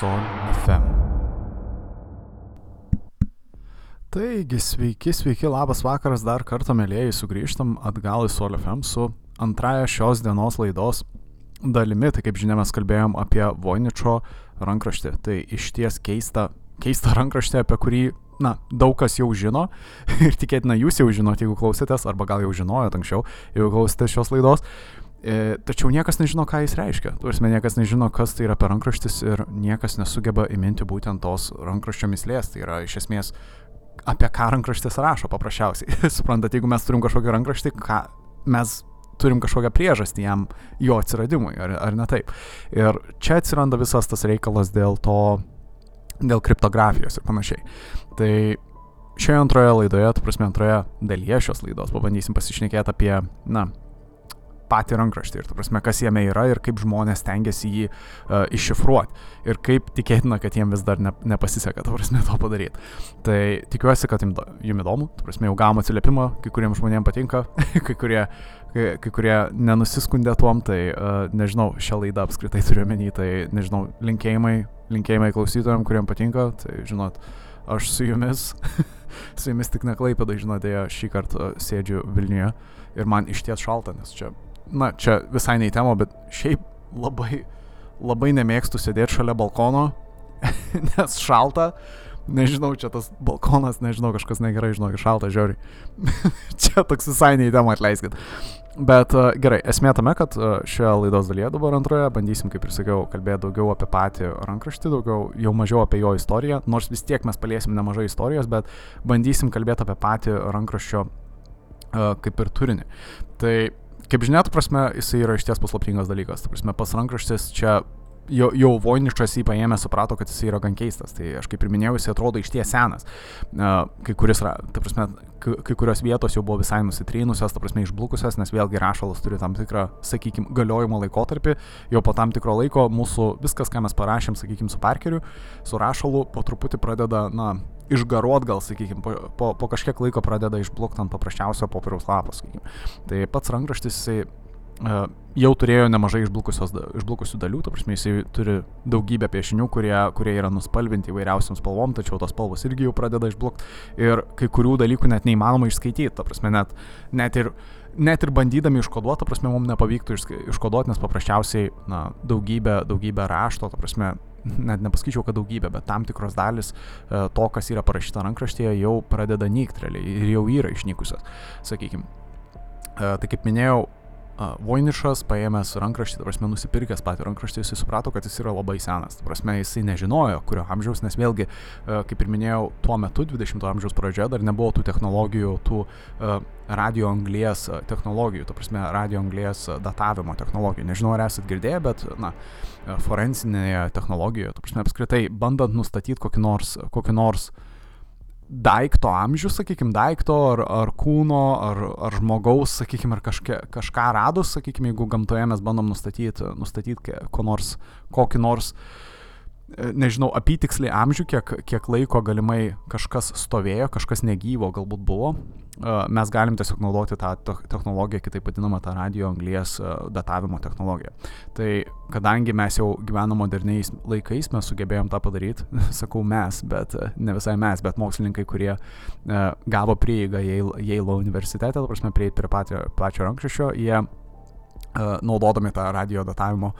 Sol FM. Taigi, sveiki, sveiki, labas vakaras, dar kartą mėlyjei, sugrįžtam atgal į Sol FM su antraja šios dienos laidos dalimi. Tai kaip žinia, mes kalbėjom apie Voiničio rankraštį. Tai iš ties keista, keista rankraštė, apie kurį, na, daug kas jau žino ir tikėtina jūs jau žinote, jeigu klausėtės, arba gal jau žinojot anksčiau, jeigu klausėtės šios laidos. E, tačiau niekas nežino, ką jis reiškia. Tuorsime, niekas nežino, kas tai yra per rankraštis ir niekas nesugeba įminti būtent tos rankraščio mislės. Tai yra iš esmės apie ką rankraštis rašo paprasčiausiai. Suprantat, jeigu mes turim kažkokį rankraštį, ką mes turim kažkokią priežastį jam jo atsiradimui, ar, ar ne taip. Ir čia atsiranda visas tas reikalas dėl to, dėl kriptografijos ir panašiai. Tai šioje antroje laidoje, tu prasme antroje dalyje šios laidos, pabandysim pasišnekėti apie, na, patį rankraštį ir, tu prasme, kas jame yra ir kaip žmonės tengiasi jį uh, iššifruoti. Ir kaip tikėtina, kad jiems vis dar ne, nepasiseka, tu prasme, to padaryti. Tai tikiuosi, kad jums įdomu, tu prasme, jau gavom atsiliepimą, kai kuriems žmonėms patinka, kai kurie, kai, kai kurie nenusiskundė tuom, tai uh, nežinau, šią laidą apskritai turiu menį, tai nežinau, linkėjimai, linkėjimai klausytojams, kuriems patinka, tai žinot, aš su jumis. su jumis tik neklaipėda, žinote, šį kartą sėdžiu Vilniuje ir man iš ties šalta, nes čia na, čia visai ne į temą, bet šiaip labai, labai nemėgstu sėdėti šalia balkono, nes šalta. Nežinau, čia tas balkonas, nežinau, kažkas negerai, žinau, šalta, žiauri. čia toks visai ne į temą, atleiskit. Bet uh, gerai, esmė tame, kad uh, šioje laidos dalyje dabar antroje bandysim, kaip ir sakiau, kalbėti daugiau apie patį rankraštį, daugiau jau mažiau apie jo istoriją, nors vis tiek mes paliesim nemažai istorijos, bet bandysim kalbėti apie patį rankraščio uh, kaip ir turinį. Tai kaip žinia, prasme, jisai yra išties paslaptingas dalykas. Tu prasme, pas rankraštis čia jau, jau Voinišas jį paėmė, suprato, kad jis yra gan keistas. Tai aš kaip ir minėjau, jis atrodo iš ties senas. Kai, kuris, ta prasme, kai kurios vietos jau buvo visai nusitrynusios, ta prasme, išblukusios, nes vėlgi rašalas turi tam tikrą, sakykime, galiojimo laikotarpį. Jau po tam tikro laiko mūsų viskas, ką mes parašėm, sakykime, su Parkeriu, su rašalu, po truputį pradeda, na, išgaruot gal, sakykime, po, po, po kažkiek laiko pradeda išblukti ant paprasčiausio popieriaus lapo, sakykime. Tai pats rankraštis jisai jau turėjo nemažai išblukusių dalių, ta prasme jisai turi daugybę piešinių, kurie, kurie yra nuspalvinti įvairiausiam spalvom, tačiau tos spalvos irgi jau pradeda išblukti ir kai kurių dalykų net neįmanoma išskaityti, ta prasme net, net ir net ir bandydami iškoduoti, ta prasme, mums nepavyktų iškoduoti, nes paprasčiausiai na, daugybė, daugybė rašto, ta prasme, net nepasakyčiau, kad daugybė, bet tam tikros dalis e, to, kas yra parašyta rankraštėje, jau pradeda nykti realiai ir jau yra išnykusios, sakykime. Tai kaip minėjau, Voinišas paėmęs rankraštį, ta prasme, nusipirkęs patį rankraštį, jisai suprato, kad jis yra labai senas. Ta prasme, jisai nežinojo, kurio amžiaus, nes vėlgi, kaip ir minėjau, tuo metu, 20-ojo amžiaus pradžioje, dar nebuvo tų technologijų, tų radio anglės technologijų, ta prasme, radio anglės datavimo technologijų. Nežinau, ar esat girdėję, bet, na, forensinėje technologijoje, ta prasme, apskritai, bandant nustatyti kokį nors, kokį nors uh, daikto amžių, sakykime, daikto ar, ar kūno, ar, ar žmogaus, sakykime, ar kažke, kažką radus, sakykime, jeigu gamtoje mes bandom nustatyti, nustatyti nors, kokį nors uh, nežinau, apytiksliai amžių, kiek, kiek laiko galimai kažkas stovėjo, kažkas negyvo galbūt buvo, mes galim tiesiog naudoti tą technologiją, kitaip vadinamą tą radio anglies datavimo technologiją. Tai kadangi mes jau gyvename moderniais laikais, mes sugebėjom tą padaryti, sakau mes, bet ne visai mes, bet mokslininkai, kurie gavo prieigą Yale universitete, ta prasme, prieiti prie patio, pačio rankraščio, jie naudodami tą radio datavimo,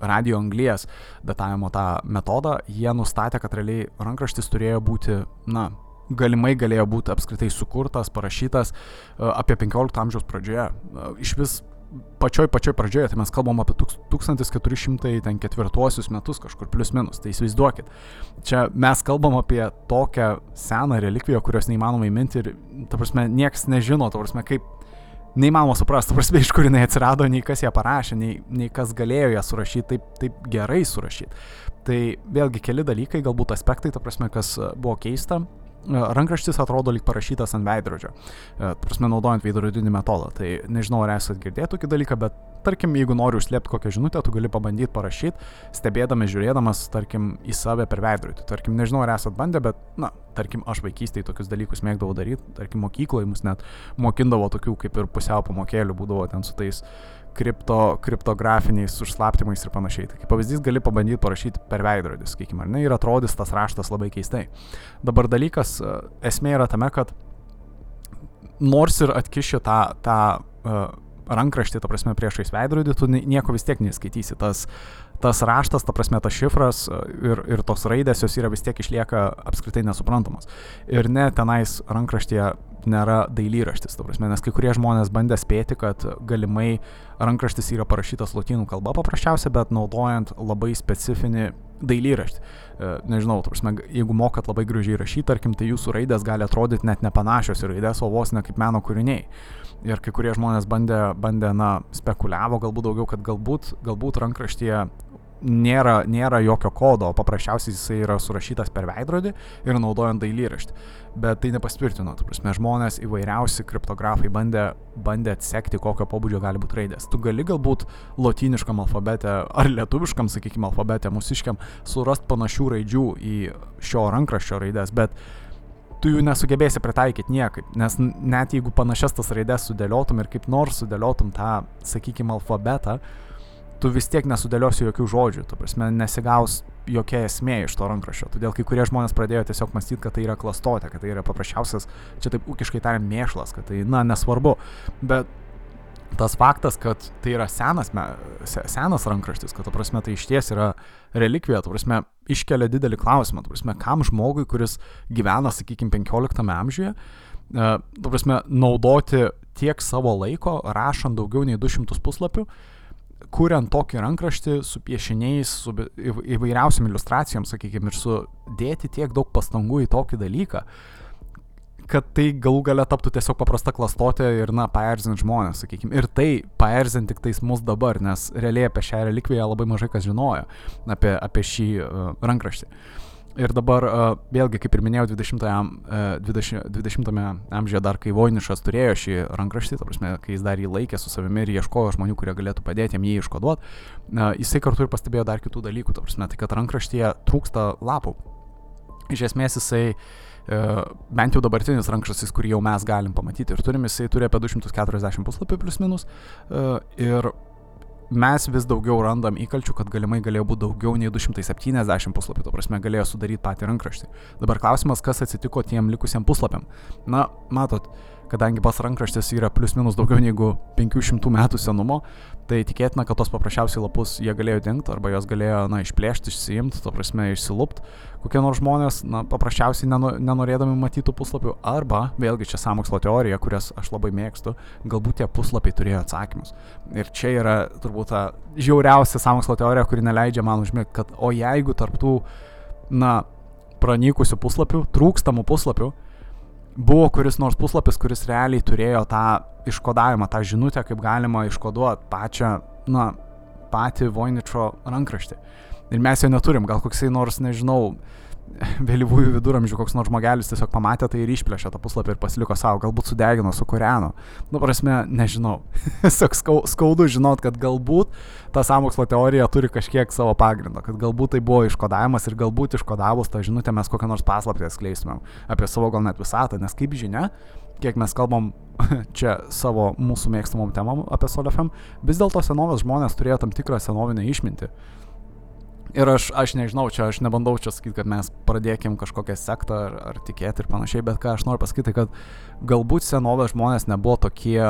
radio anglies datavimo tą metodą, jie nustatė, kad realiai rankraštis turėjo būti, na, galimai galėjo būti apskritai sukurtas, parašytas apie 15 amžiaus pradžioje. Iš vis pačioj pačioj pradžioje, tai mes kalbam apie 1404 metus kažkur plus minus, tai įsivaizduokit. Čia mes kalbam apie tokią seną relikviją, kurios neįmanoma įminti ir, ta prasme, niekas nežino, ta prasme, kaip neįmanoma suprasti, prasme, iš kur jinai atsirado, nei kas ją parašė, nei, nei kas galėjo ją surašyti taip, taip gerai surašyti. Tai vėlgi keli dalykai, galbūt aspektai, ta prasme, kas buvo keista, rankraštis atrodo lyg parašytas ant veidrodžio, prasme, naudojant veidrodinį metodą. Tai nežinau, ar esate girdėję tokį dalyką, bet tarkim, jeigu nori užslėpti kokią žinutę, tu gali pabandyti parašyti, stebėdamas, žiūrėdamas, tarkim, į save per veidrodį. Tarkim, nežinau, ar esate bandę, bet, na, tarkim, aš vaikystėje tokius dalykus mėgdavau daryti, tarkim, mokykloje mus net mokindavo tokių kaip ir pusiau pamokėlių, būdavo ten su tais kripto, kriptografiniais užslaptimais ir panašiai. Tai kaip pavyzdys gali pabandyti parašyti per veidrodį, sakykime, ar ne, ir atrodys tas raštas labai keistai. Dabar dalykas, e, esmė yra tame, kad nors ir atkiši tą, tą uh, rankraštį, ta prasme, priešais veidrodį, tu nieko vis tiek neskaitysi. Tas, tas raštas, ta prasme, tas šifras e, ir, ir tos raidės, jos yra vis tiek išlieka apskritai nesuprantamos. Ir ne tenais rankraštyje nėra dailyraštis, ta prasme, nes kai kurie žmonės bandė spėti, kad galimai rankraštis yra parašytas lotynų kalba paprasčiausia, bet naudojant labai specifinį dailyraštį. E, nežinau, prasme, jeigu mokat labai gražiai rašyti, tarkim, tai jūsų raidės gali atrodyti net nepanašios į raidės, o vos ne kaip meno kūriniai. Ir kai kurie žmonės bandė, bandė na, spekuliavo galbūt daugiau, kad galbūt, galbūt rankraštyje nėra, nėra jokio kodo, paprasčiausiai jisai yra surašytas per veidrodį ir naudojant dailyraštį. Bet tai nepastvirtino, tu prasme, žmonės įvairiausi kriptografai bandė, bandė atsekti, kokio pobūdžio gali būti raidės. Tu gali galbūt lotyniškam alfabete ar lietuviškam, sakykime, alfabete, mūsiškiam, surast panašių raidžių į šio rankraščio raidės, bet tu jų nesugebėsi pritaikyti niekaip, nes net jeigu panašias tas raidės sudėliotum ir kaip nors sudėliotum tą, sakykime, alfabetą, uh, tu vis tiek nesudėliosi jokių žodžių, tu prasme, nesigaus jokia esmė iš to rankraščio. Todėl kai kurie žmonės pradėjo tiesiog mąstyti, kad tai yra klastotė, kad tai yra paprasčiausias, čia taip ūkiškai tariant, mėšlas, kad tai, na, nesvarbu. Bet tas faktas, kad tai yra senas, me, senas rankraštis, kad, tu prasme, tai iš ties yra relikvija, tu prasme, iškelia didelį klausimą, tu prasme, kam žmogui, kuris gyvena, sakykime, 15 amžiuje, uh, tu prasme, naudoti tiek savo laiko, rašant daugiau nei 200 puslapių, uh, kuriant tokį rankraštį su piešiniais, su įvairiausiam iliustracijom, sakykime, ir sudėti tiek daug pastangų į tokį dalyką, kad tai galų gale taptų tiesiog paprasta klastotė ir, na, paerzint žmonės, sakykime. Ir tai paerzint tik tais mus dabar, nes realiai apie šią relikviją labai mažai kas žinojo, apie, apie šį uh, rankraštį. Uh, Ir dabar vėlgi, kaip ir minėjau, 20-ame 20, 20 amžiuje dar kai Voinišas turėjo šį rankraštį, ta prasme, kai jis dar jį laikė su savimi ir ieškojo žmonių, kurie galėtų padėti jam jį iškoduoti, jisai kartu ir pastebėjo dar kitų dalykų, ta prasme, tai kad rankraštyje trūksta lapų. Iš esmės jisai bent jau dabartinis rankraštis, kurį jau mes galim pamatyti ir turim, jisai turi apie 240 puslapį plus minus ir mes vis daugiau randam įkalčių, kad galimai galėjo būti daugiau nei 270 puslapių, to prasme galėjo sudaryti patį rankraštį. Dabar klausimas, kas atsitiko tiem likusiem puslapiam. Na, matot, kadangi pas rankraštis yra plus minus daugiau negu 500 metų senumo, tai tikėtina, kad tos paprasčiausiai lapus jie galėjo dingti arba jos galėjo, na, išplėšti, išsiimti, to prasme, išsilupt. Kokie nors žmonės, na, paprasčiausiai nenorėdami matytų puslapių, arba, vėlgi čia samokslo teorija, kurias aš labai mėgstu, galbūt tie puslapiai turėjo atsakymus. Ir čia yra turbūt ta žiauriausia samokslo teorija, kuri neleidžia man užmėgti, kad o jeigu tarptų, na, pranykusių puslapių, trūkstamų puslapių, buvo kuris nors puslapis, kuris realiai turėjo tą iškodavimą, tą žinutę, kaip galima iškoduoti pačią, na, patį Voiničio rankraštį. Ir mes jo neturim, gal koksai nors, nežinau, vėlyvųjų viduramžių koks nors žmogelis tiesiog pamatė tai ir išplėšė tą puslapį ir pasiliko savo, galbūt sudegino, sukūreno. Nu, prasme, nežinau. Tiesiog skaudu žinot, kad galbūt ta samokslo teorija turi kažkiek savo pagrindo, kad galbūt tai buvo iškodavimas ir galbūt iškodavus tą žinutę mes kokią nors paslaptį atskleistumėm apie savo gal net visatą, nes kaip žinia, kiek mes kalbam čia savo mūsų mėgstamom temom apie Solefem, vis dėlto senovės žmonės turėjo tam tikrą senovinę išmintį. Ir aš, aš nežinau, čia aš nebandau čia sakyti, kad mes pradėkim kažkokią sektą ar, ar tikėti ir panašiai, bet ką aš noriu pasakyti, kad galbūt senovės žmonės nebuvo tokie,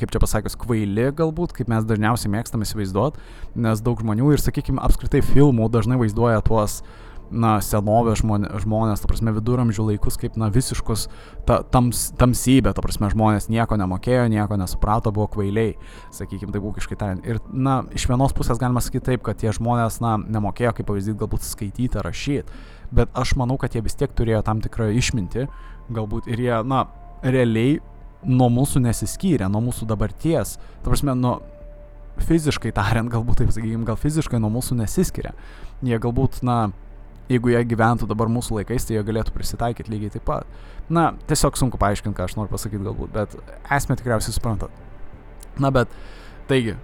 kaip čia pasakius, kvaili galbūt, kaip mes dažniausiai mėgstame įsivaizduoti, nes daug žmonių ir, sakykime, apskritai filmų dažnai vaizduoja tuos uh, na, senovės žmonės, ta prasme, viduramžių laikus kaip, na, visiškus ta, tams, tamsybė, ta prasme, žmonės nieko nemokėjo, nieko nesuprato, buvo kvailiai, sakykime, tai būkiškai tariant. Ir, na, iš vienos pusės galima sakyti taip, kad tie žmonės, na, nemokėjo, kaip pavyzdys, galbūt skaityti, rašyti, bet aš manau, kad jie vis tiek turėjo tam tikrą išmintį, galbūt ir jie, na, realiai nuo mūsų nesiskyrė, nuo mūsų dabarties, ta prasme, nuo fiziškai tariant, galbūt taip sakykime, gal fiziškai nuo mūsų nesiskiria. Jie galbūt, na, jeigu jie gyventų dabar mūsų laikais, tai jie galėtų prisitaikyti lygiai taip pat. Na, tiesiog sunku paaiškinti, ką aš noriu pasakyti galbūt, bet esmė tikriausiai suprantat. Na, bet, taigi,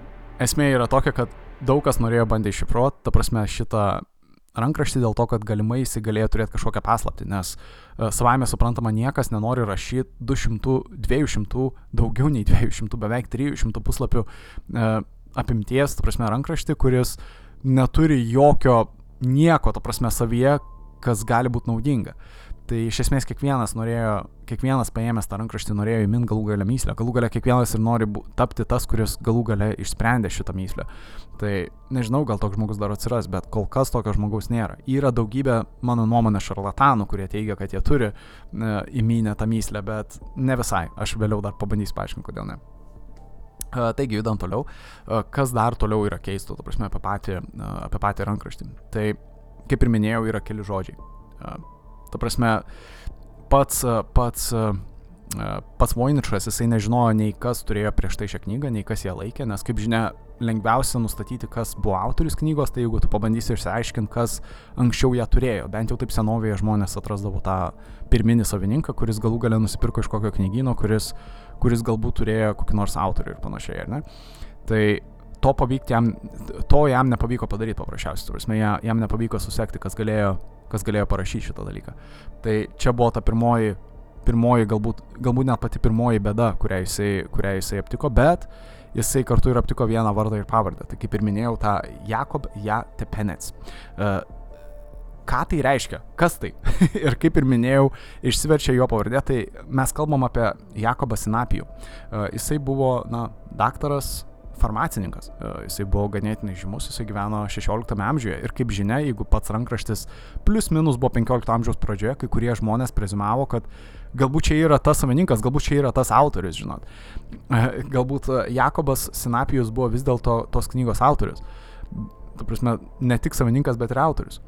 esmė yra tokia, kad daug kas norėjo bandyti iššifruoti, ta prasme, šitą rankraštį dėl to, kad galimai jisai galėjo turėti kažkokią paslaptį, nes uh, savaime suprantama, niekas nenori rašyti 200, 200, daugiau nei 200, beveik 300 puslapių uh, apimties, ta prasme, rankraštį, kuris neturi jokio nieko, ta prasme, savyje, kas gali būti naudinga. Tai iš esmės kiekvienas norėjo, kiekvienas paėmęs tą rankraštį norėjo įminti galų galę myslę, galų galę kiekvienas ir nori tapti tas, kuris galų galę išsprendė šitą myslę. Tai nežinau, gal toks žmogus dar atsiras, bet kol kas tokio žmogaus nėra. Yra daugybė, mano nuomonė, šarlatanų, kurie teigia, kad jie turi e, įminę tą myslę, bet ne visai. Aš vėliau dar pabandysiu paaiškinti, kodėl ne. Taigi, judant toliau, kas dar toliau yra keistų, ta prasme, apie patį, apie patį rankraštį. Tai, kaip ir minėjau, yra keli žodžiai. Ta prasme, pats, pats, pats Voiničas, jisai nežinojo nei kas turėjo prieš tai šią knygą, nei kas ją laikė, nes kaip žinia, lengviausia nustatyti, kas buvo autorius knygos, tai jeigu tu pabandysi išsiaiškinti, kas anksčiau ją turėjo. Bent jau taip senovėje žmonės atrasdavo tą pirminį savininką, kuris galų galę nusipirko iš kokio knygyno, kuris, kuris galbūt turėjo kokį nors autorių ir panašiai, ar ne? Tai to, jam, to jam nepavyko padaryti paprasčiausiai, prasme, jam nepavyko susekti, kas galėjo kas galėjo parašyti šitą dalyką. Tai čia buvo ta pirmoji, pirmoji galbūt, galbūt net pati pirmoji bėda, kurią jisai, kurią jisai aptiko, bet jisai kartu ir aptiko vieną vardą ir pavardę. Tai kaip ir minėjau, tą Jakob Jatepenets. Uh, ką tai reiškia, kas tai. ir kaip ir minėjau, išsiverčia jo pavardė, tai mes kalbam apie Jakobą Sinapijų. Uh, jisai buvo, na, daktaras, farmacininkas. E, jisai buvo ganėtinai žymus, jisai gyveno 16 amžiuje ir kaip žinia, jeigu pats rankraštis plus minus buvo 15 amžiaus pradžioje, kai kurie žmonės prezimavo, kad galbūt čia yra tas savininkas, galbūt čia yra tas autorius, žinot. E, galbūt Jakobas Sinapijus buvo vis dėlto tos knygos autorius. Ta prasme, ne tik savininkas, bet ir autorius.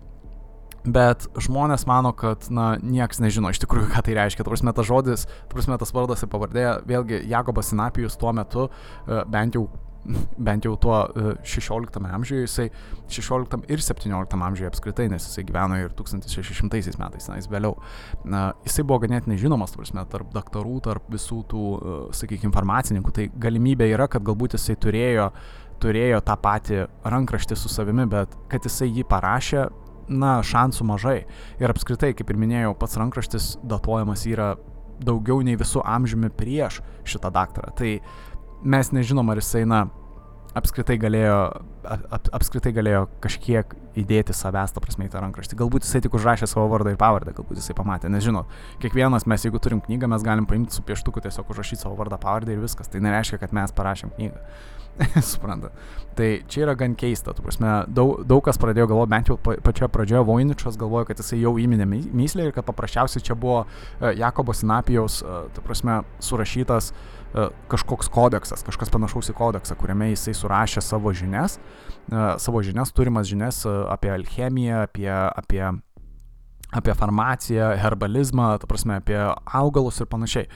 Bet žmonės mano, kad, na, nieks nežino iš tikrųjų, ką tai reiškia. Ta prasme, tas žodis, ta prasme, tas vardas ir pavardė, vėlgi, Jakobas Sinapijus tuo metu, e, bent jau bent jau tuo 16 e, amžiuje, jisai 16 ir 17 amžiuje apskritai, nes jisai gyveno ir 1600 metais, na, jis vėliau. Na, jisai buvo ganėtinai žinomas, prasme, tarp daktarų, tarp visų tų, e, sakykime, informacininkų, tai galimybė yra, kad galbūt jisai turėjo, turėjo tą patį rankraštį su savimi, bet kad jisai jį parašė, na, šansų mažai. Ir apskritai, kaip ir minėjau, pats rankraštis datuojamas yra daugiau nei visų amžiumi prieš šitą daktarą. Tai mes nežinom, ar jisai, na, apskritai galėjo, ap, apskritai galėjo kažkiek įdėti savęs, ta prasme, į tą rankraštį. Galbūt jisai tik užrašė savo vardą ir pavardę, galbūt jisai pamatė, nes žinot, kiekvienas mes, jeigu turim knygą, mes galim paimti su pieštuku tiesiog užrašyti savo vardą, pavardę ir viskas. Tai nereiškia, kad mes parašėm knygą. Supranta. Tai čia yra gan keista, tu prasme, daug, daug kas pradėjo galvoti, bent jau pačioje pradžioje Voiničas galvojo, kad jisai jau įminė myslę ir kad paprasčiausiai čia buvo e, Jakobo Sinapijaus, e, tu prasme, surašytas E, kažkoks kodeksas, kažkas panašaus į kodeksą, kuriame jisai surašė savo žinias, savo žinias, turimas žinias apie alchemiją, apie, apie, apie farmaciją, herbalizmą, ta prasme, apie augalus ir panašiai.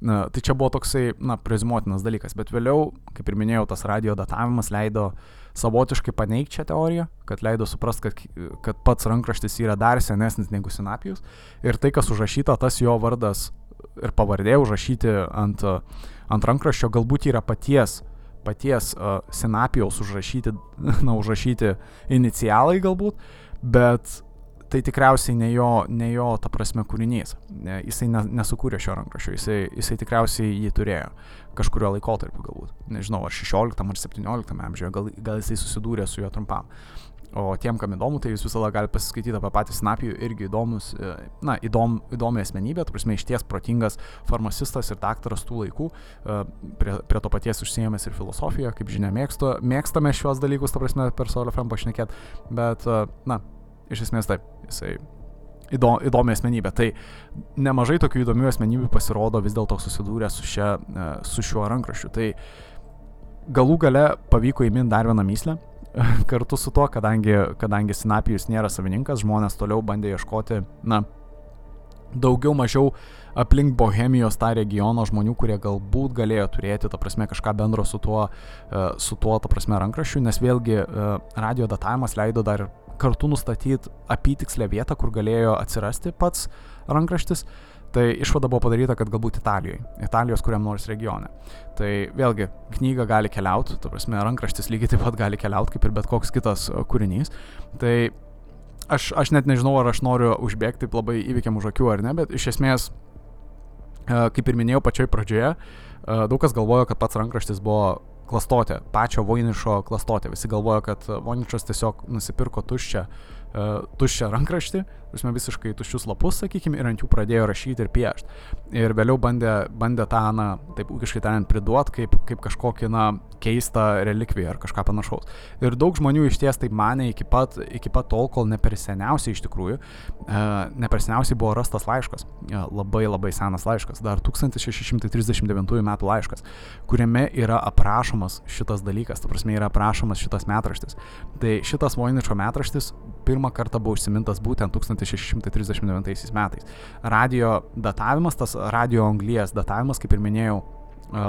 Tai čia buvo toksai, na, prezimuotinas dalykas, bet vėliau, kaip ir minėjau, tas radio datavimas leido savotiškai paneigti šią teoriją, kad leido suprasti, kad, kad pats rankraštis yra dar senesnis negu Sinapijus ir tai, kas užrašyta, tas jo vardas ir pavardė užrašyti ant ant rankraščio galbūt yra paties, paties uh, Senapijaus užrašyti, na, užrašyti inicialai galbūt, bet tai tikriausiai ne jo, ne jo ta prasme kūrinys. Jisai ne, nesukūrė šio rankraščio, jisai, jisai tikriausiai jį turėjo kažkurio laikotarpiu galbūt. Nežinau, ar 16 ar 17 amžiuje, gal, gal jisai susidūrė su juo trumpam. O tiem, kam įdomu, tai jūs visada galite pasiskaityti apie patį Snapijų, irgi įdomus, e, na, įdom, įdomi asmenybė, tu prasme, iš ties protingas farmacistas ir daktaras tų laikų, e, prie, prie to paties užsiemęs ir filosofiją, kaip žinia, mėgstu, mėgstame šios dalykus, tu prasme, per Solo FM pašnekėt, bet, e, na, iš esmės taip, jisai įdom, įdomi asmenybė. Tai nemažai tokių įdomių asmenybių pasirodo vis dėlto susidūrę su, šia, su šiuo rankraščiu. Tai galų gale pavyko įminti dar vieną myslę kartu su tuo, kadangi, kadangi Sinapijus nėra savininkas, žmonės toliau bandė ieškoti, na, daugiau mažiau aplink Bohemijos tą regioną žmonių, kurie galbūt galėjo turėti, ta prasme, kažką bendro su tuo, e, su tuo ta prasme, rankraščiu, nes vėlgi e, radio datavimas leido dar kartu nustatyti apytikslę vietą, kur galėjo atsirasti pats rankraštis. Tai išvada buvo padaryta, kad galbūt Italijoje, Italijos kuriam nors regione. Tai vėlgi, knyga gali keliauti, tu prasme, rankraštis lygiai taip pat gali keliauti, kaip ir bet koks kitas e, kūrinys. Tai aš, aš net nežinau, ar aš noriu užbėgti taip labai įvykiam už akių ar ne, bet iš esmės, e, kaip ir minėjau pačioj pradžioje, e, daug kas galvojo, kad pats rankraštis buvo klastotė, pačio Voinišo klastotė. Visi galvoja, kad Voinišas tiesiog nusipirko tuščią, uh, tuščią rankraštį, Visme visiškai tuščius lapus, sakykime, ir ant jų pradėjo rašyti ir piešti. Ir vėliau bandė, bandė tą, na, taip ūkiškai tariant, priduot kaip, kaip kažkokį, na, keistą relikviją ar kažką panašaus. Ir daug žmonių iš ties taip mane iki pat, iki pat tol, kol ne per seniausiai iš tikrųjų, e, ne per seniausiai buvo rastas laiškas, e, labai labai senas laiškas, dar 1639 metų laiškas, kuriame yra aprašomas šitas dalykas, ta prasme yra aprašomas šitas metraštis. Tai šitas Voiničio metraštis pirmą kartą buvo užsimintas būtent 1639 metais. Radio datavimas, tas radio anglijas datavimas, kaip ir minėjau,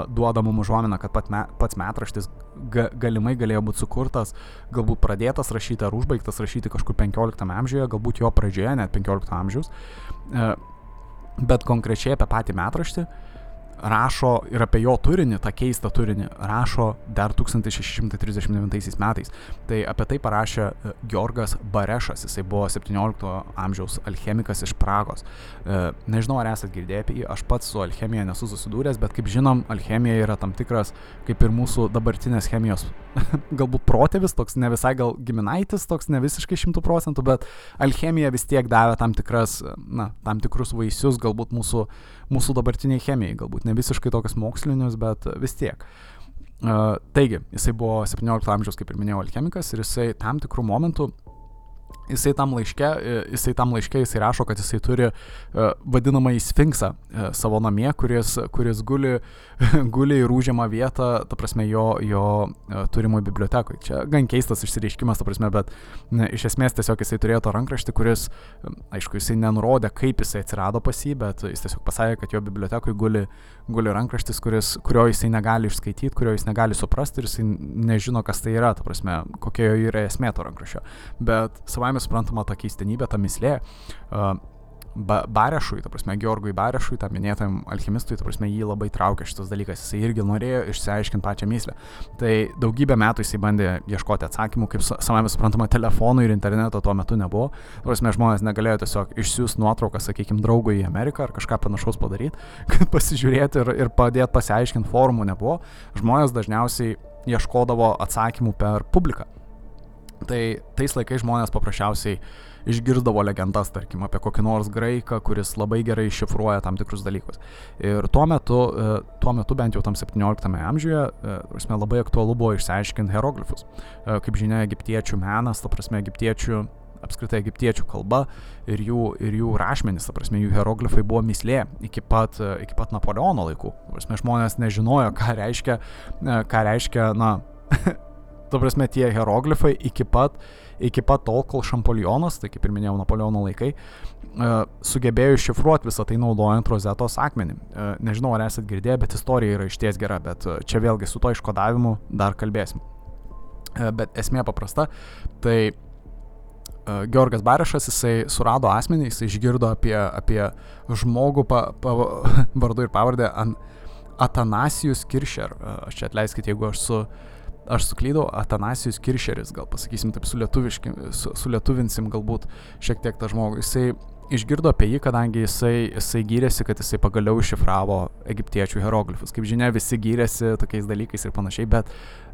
duoda mums užuominą, kad pat me, pats metraštis ga, galimai galėjo būti sukurtas, galbūt pradėtas rašyti ar užbaigtas rašyti kažkur 15 amžiuje, galbūt jo pradžioje, net 15 amžiaus. Bet konkrečiai apie patį metraštį rašo ir apie jo turinį, tą keistą turinį, rašo dar 1639 metais. Tai apie tai parašė e, Georgas Barešas, jisai buvo 17 amžiaus alchemikas iš Pragos. E, nežinau, ar esate girdėję apie jį, aš pats su alchemija nesu susidūręs, bet kaip žinom, alchemija yra tam tikras, kaip ir mūsų dabartinės chemijos, galbūt protėvis, toks ne visai gal giminaitis, toks ne visiškai šimtų procentų, bet alchemija vis tiek davė tam, tikras, na, tam tikrus vaisius galbūt mūsų mūsų dabartiniai chemijai, galbūt ne visiškai tokius mokslinius, bet vis tiek. Uh, taigi, jisai buvo 17 amžiaus, kaip ir minėjau, alchemikas ir jisai tam tikrų momentų jisai tam laiške, jisai tam laiške jisai rašo, kad jisai turi uh, vadinamąjį sfinksą uh, savo namie, kuris, kuris guli, guli ir užima vietą, ta prasme, jo, jo turimoje bibliotekoje. Čia gan keistas išsireiškimas, ta prasme, bet ne, iš esmės tiesiog jisai turėjo tą rankraštį, kuris, aišku, jisai nenurodė, kaip jisai atsirado pas jį, bet jis tiesiog pasakė, kad jo bibliotekoje guli, guli rankraštis, kuris, kurio jisai negali išskaityti, kurio jis negali suprasti ir jisai nežino, kas tai yra, ta prasme, kokia jo yra esmė to rankraščio. Bet savai savame suprantama ta keistenybė, ta mislė. Uh, ba Barešui, ta prasme, Georgui Barešui, tam minėtam alchemistui, ta prasme, jį labai traukia šitas dalykas, jisai irgi norėjo išsiaiškinti pačią myslę. Tai daugybę metų jisai bandė ieškoti atsakymų, kaip savame suprantama, telefonų ir interneto tuo metu nebuvo. Ta prasme, žmonės negalėjo tiesiog išsiųsti nuotrauką, sakykime, draugui į Ameriką ar kažką panašaus padaryti, kad pasižiūrėti ir, ir padėti pasiaiškinti, formų nebuvo. Žmonės dažniausiai ieškodavo atsakymų per publiką. Tai tais laikais žmonės paprasčiausiai išgirdavo legendas, tarkim, apie kokį nors graiką, kuris labai gerai iššifruoja tam tikrus dalykus. Ir tuo metu, e, tuo metu bent jau tam 17 amžiuje, e, prasme, labai aktualu buvo išsiaiškinti hieroglifus. E, kaip žinia, egiptiečių menas, ta prasme, egiptiečių apskritai egiptiečių kalba ir jų, ir jų rašmenys, ta prasme, jų hieroglifai buvo mislė iki pat, iki pat Napoleono laikų. Prasme, žmonės nežinojo, ką reiškia, ką reiškia, na, ta prasme, tie hieroglifai iki pat, iki pat tol, kol Šampolionas, tai kaip ir minėjau, Napoleono laikai, uh, sugebėjo iššifruoti visą tai naudojant rozetos akmenį. Uh, nežinau, ar esate girdėję, bet istorija yra išties gera, bet uh, čia vėlgi su to iškodavimu dar kalbėsim. Bet esmė paprasta, tai Georgas Barešas, jisai surado asmenį, jisai išgirdo apie, apie žmogų pa, pa, vardu ir pavardę Atanasijus Kiršer. Aš čia atleiskite, jeigu aš su uh, aš suklydau, Atanasijus Kiršeris, gal pasakysim taip, su, su lietuvinsim galbūt šiek tiek tą žmogų. Jisai išgirdo apie jį, kadangi jisai, jisai gyrėsi, kad jisai pagaliau iššifravo egiptiečių hieroglifus. Kaip žinia, visi gyrėsi tokiais dalykais ir panašiai, bet,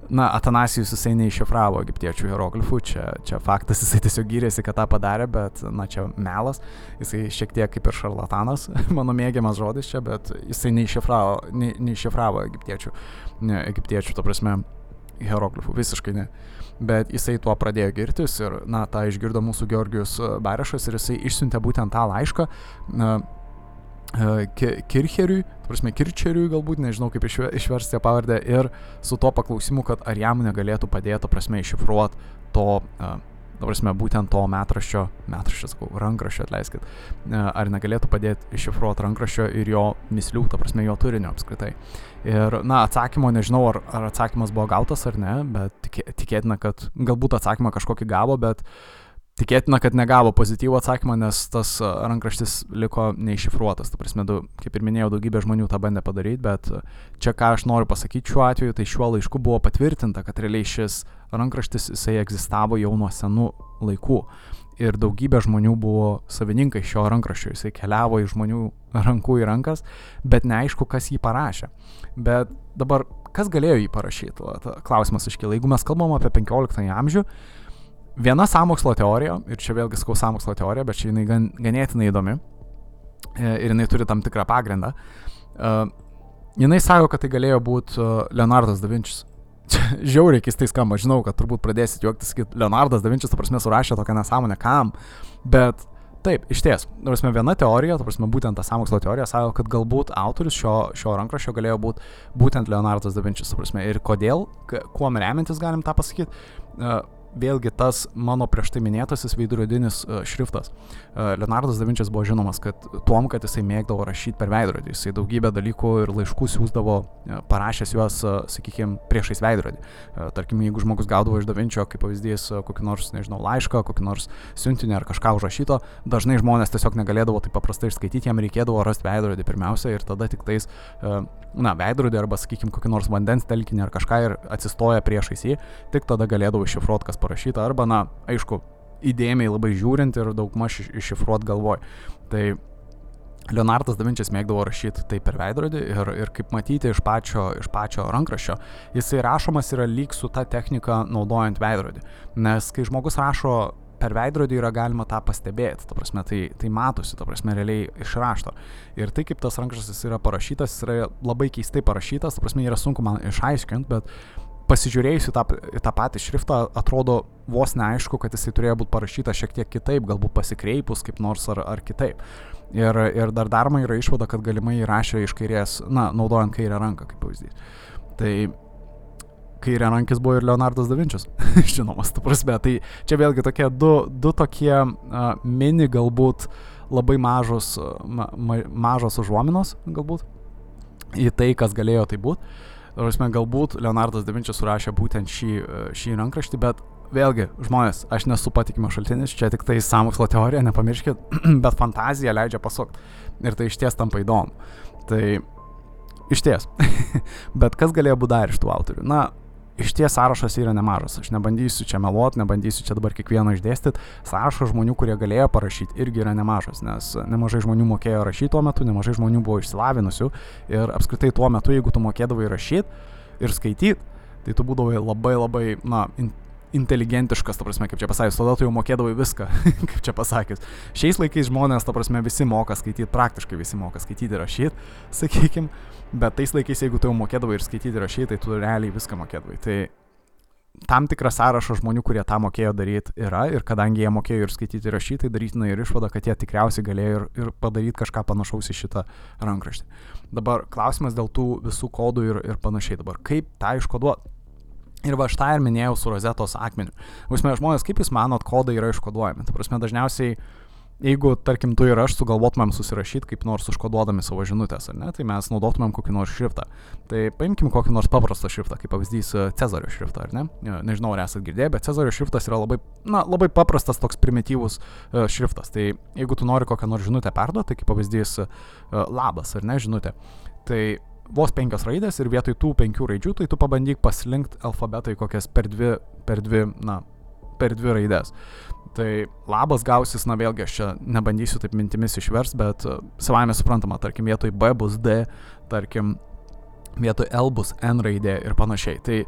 na, Atanasijus jisai neiššifravo egiptiečių hieroglifų, čia, čia faktas, jisai tiesiog gyrėsi, kad tą padarė, bet, na, čia melas, jisai šiek tiek kaip ir šarlatanas, mano mėgiamas žodis čia, bet jisai neiššifravo, ne, neiššifravo egiptiečių, ne, egiptiečių, to prasme, hieroglifų, visiškai ne. Bet jisai tuo pradėjo girtis ir, na, tą išgirdo mūsų Georgijus Barešas ir jisai išsiuntė būtent tą laišką na, e, Kircheriui, prasme, Kircheriui galbūt, nežinau kaip išversti tą pavardę, ir su to paklausimu, kad ar jam negalėtų padėti, prasme, iššifruoti to uh, dabar prasme, būtent to metraščio, metraščio, sakau, rankraščio, atleiskit, e, ar negalėtų padėti iššifruoti rankraščio ir jo mislių, ta prasme, jo turinio apskritai. Ir, na, atsakymo nežinau, ar, ar atsakymas buvo gautas ar ne, bet tikė, tikėtina, kad galbūt atsakymą kažkokį gavo, bet tikėtina, kad negavo pozityvų atsakymą, nes tas rankraštis liko neiššifruotas. Ta prasme, du, kaip ir minėjau, daugybė žmonių tą bandė padaryti, bet čia ką aš noriu pasakyti šiuo atveju, tai šiuo laišku buvo patvirtinta, kad realiai šis rankraštis jisai egzistavo jau nuo senų laikų. Ir daugybė žmonių buvo savininkai šio rankraščio, jisai keliavo iš žmonių rankų į rankas, bet neaišku, kas jį parašė. Bet dabar kas galėjo jį parašyti? Klausimas iškyla. Jeigu mes kalbam apie 15 amžių, viena samokslo teorija, ir čia vėlgi skau samokslo teorija, bet čia jinai gan, ganėtinai įdomi e, ir jinai turi tam tikrą pagrindą. Uh, jinai sako, kad tai galėjo būti uh, Leonardas da Vinčius. Žiauriai keistai skamba, žinau, kad turbūt pradėsit juoktis, kad Leonardas da Vinčius, ta prasme, surašė tokią nesąmonę, kam, bet Taip, iš ties. Prasme, viena teorija, ta prasme, būtent ta samokslo teorija, sako, kad galbūt autorius šio, šio rankraščio galėjo būti būtent Leonardas da Vinčius. Prasme, ir kodėl, kuo remiantis galim tą pasakyti. Uh, vėlgi tas mano prieš tai minėtasis veidrodinis uh, šriftas. Uh, Leonardas da Vinčias buvo žinomas, kad tuom, kad jisai mėgdavo rašyti per veidrodį. Jisai daugybę dalykų ir laiškų siūsdavo, uh, parašęs juos, sakykime, priešais veidrodį. Tarkim, jeigu žmogus gaudavo iš da Vinčio, kaip pavyzdys, kokį nors, nežinau, laišką, kokį nors siuntinį ar kažką užrašyto, dažnai žmonės tiesiog negalėdavo taip paprastai išskaityti, jam reikėdavo rasti veidrodį pirmiausia ir tada tik tais, na, veidrodį arba, sakykime, kokį nors vandens telkinį ar kažką ir atsistoja priešais jį, tik tada galėdavo iššifruoti, kas parašyta, arba, na, aišku, įdėmiai labai žiūrint ir daugmaž iššifruot galvoj. Tai Leonardas da Vinčias mėgdavo rašyti tai per veidrodį ir, ir kaip matyti iš pačio, iš pačio rankraščio, jisai rašomas yra lyg su ta technika naudojant veidrodį. Nes kai žmogus rašo per veidrodį yra galima tą pastebėti, ta prasme, tai, tai matosi, ta prasme, realiai išrašto. Ir tai, kaip tas rankraštis yra parašytas, yra labai keistai parašytas, ta prasme, yra sunku man išaiškinti, bet pasižiūrėjus į tą, į tą patį šriftą, atrodo vos neaišku, kad jisai turėjo būti parašytas šiek tiek kitaip, galbūt pasikreipus kaip nors ar, ar kitaip. Ir, ir dar daroma yra išvada, kad galimai įrašė iš kairės, na, naudojant kairę ranką kaip pavyzdys. Tai kairė rankis buvo ir Leonardas da Vinčius, žinomas, tu prasme. Tai čia vėlgi tokie du, du tokie uh, mini galbūt labai mažos, ma, ma, mažos užuominos galbūt į tai, kas galėjo tai būti. Prasme, galbūt Leonardas da Vinčius surašė būtent šį, šį rankraštį, bet vėlgi, žmonės, aš nesu patikimas šaltinis, čia tik tai samokslo teorija, nepamirškit, bet fantazija leidžia pasukti. Ir tai iš ties tampa įdomu. Tai iš ties. bet kas galėjo būti dar iš tų autorių? Na, iš ties sąrašas yra nemažas. Aš nebandysiu čia meluot, nebandysiu čia dabar kiekvieno išdėstyti. Sąrašas žmonių, kurie galėjo parašyti, irgi yra nemažas, nes nemažai žmonių mokėjo rašyti tuo metu, nemažai žmonių buvo išsilavinusių ir apskritai tuo metu, jeigu tu mokėdavai rašyti ir skaityti, tai tu būdavai labai labai, na, inteligentiškas, ta prasme, kaip čia pasakius, tada tu jau mokėdavai viską, kaip čia pasakius. Šiais laikais žmonės, ta prasme, visi moka skaityti, praktiškai visi moka skaityti ir rašyti, sakykime, bet tais laikais, jeigu tu jau mokėdavai ir skaityti ir rašyti, tai tu realiai viską mokėdavai. Tai tam tikras sąrašas žmonių, kurie tą mokėjo daryti yra ir kadangi jie mokėjo ir skaityti ir rašyti, tai darytina ir išvada, kad jie tikriausiai galėjo ir, ir padaryti kažką panašaus į šitą rankraštį. Dabar klausimas dėl tų visų kodų ir, ir panašiai. Dabar kaip tą iškoduoti? Ir va aš tą ir minėjau su rozetos akmeniu. Vasme, žmonės, kaip jūs manot, kodai yra iškoduojami? Tai prasme, dažniausiai, jeigu, tarkim, tu ir aš sugalvotumėm susirašyti kaip nors užkoduodami savo žinutės, ar ne, tai mes naudotumėm kokį nors šriftą. Tai paimkim kokį nors paprastą šriftą, kaip pavyzdys e, Cezario šriftą, ar ne? E, nežinau, ar esate girdėję, bet Cezario šriftas yra labai, na, labai paprastas toks primityvus uh, šriftas. Tai jeigu tu nori kokią nors žinutę perduoti, tai kaip pavyzdys labas, ar ne, žinutė. Tai vos penkios raidės ir vietoj tų penkių raidžių, tai tu pabandyk paslinkti alfabetą į kokias per dvi, per dvi, na, per dvi raidės. Tai labas gausis, na vėlgi aš čia nebandysiu taip mintimis išvers, bet uh, savame suprantama, tarkim, vietoj B bus D, tarkim, vietoj L bus N raidė ir panašiai. Tai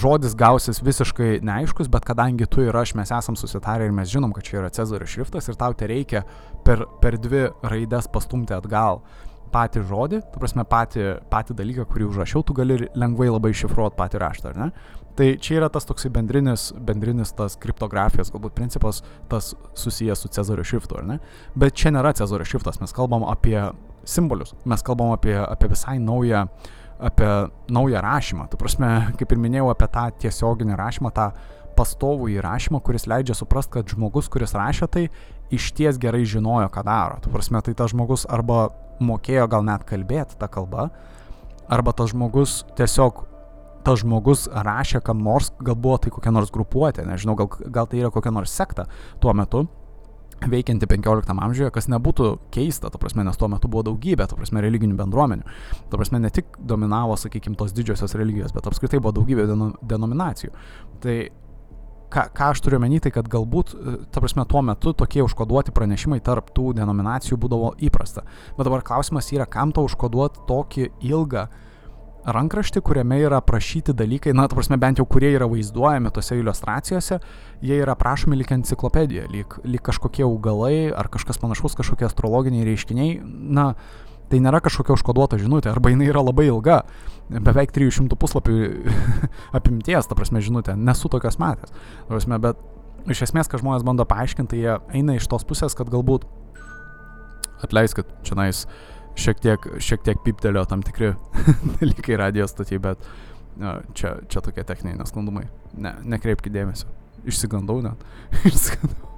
žodis gausis visiškai neaiškus, bet kadangi tu ir aš mes esam susitarę ir mes žinom, kad čia yra Cezario šriftas ir tau tai reikia per, per dvi raidės pastumti atgal patį žodį, tu prasme patį, patį dalyką, kurį užrašiau, tu gali lengvai labai šifruoti patį raštą, ar ne? Tai čia yra tas toksai bendrinis, bendrinis tas kriptografijos galbūt principas, tas susijęs su Cezario šriftu, ar ne? Bet čia nėra Cezario šriftas, mes kalbam apie simbolius, mes kalbam apie, apie visai naują, apie naują rašymą. Tu prasme, kaip ir minėjau, apie tą tiesioginį rašymą, tą pastovų įrašymą, kuris leidžia suprasti, kad žmogus, kuris rašė tai, iš ties gerai žinojo, ką daro. Tu prasme, tai tas žmogus arba mokėjo gal net kalbėti tą kalbą, arba tas žmogus tiesiog, tas žmogus rašė kam nors, gal buvo tai kokia nors grupuotė, nežinau, gal, gal tai yra kokia nors sekta tuo metu, veikianti 15 amžiuje, kas nebūtų keista, ta prasme, nes tuo metu buvo daugybė, ta prasme, religinių bendruomenių. Ta prasme, ne tik dominavo, sakykime, tos didžiosios religijos, bet apskritai buvo daugybė denominacijų. Tai ką, ką aš turiu menį, tai kad galbūt, e, ta prasme, tuo metu tokie užkoduoti pranešimai tarp tų denominacijų būdavo įprasta. Bet dabar klausimas yra, kam to užkoduoti tokį ilgą rankraštį, kuriame yra aprašyti dalykai, na, ta prasme, bent jau kurie yra vaizduojami tose iliustracijose, jie yra aprašomi lyg enciklopedija, lyg, lyg kažkokie augalai ar kažkas panašaus, kažkokie astrologiniai reiškiniai, na, tai nėra kažkokia užkoduota žinutė, arba jinai yra labai ilga, beveik 300 puslapių apimties, ta prasme, žinutė, nesu tokios matęs, ta prasme, bet iš esmės, ką žmonės bando paaiškinti, tai jie eina iš tos pusės, kad galbūt, atleiskit, čia nais, šiek tiek, šiek tiek piptelio tam tikri dalykai radijos stotį, bet čia, čia tokie techniniai nesklandumai. Ne, nekreipkite dėmesio. Išsigandau net. Išsigandau.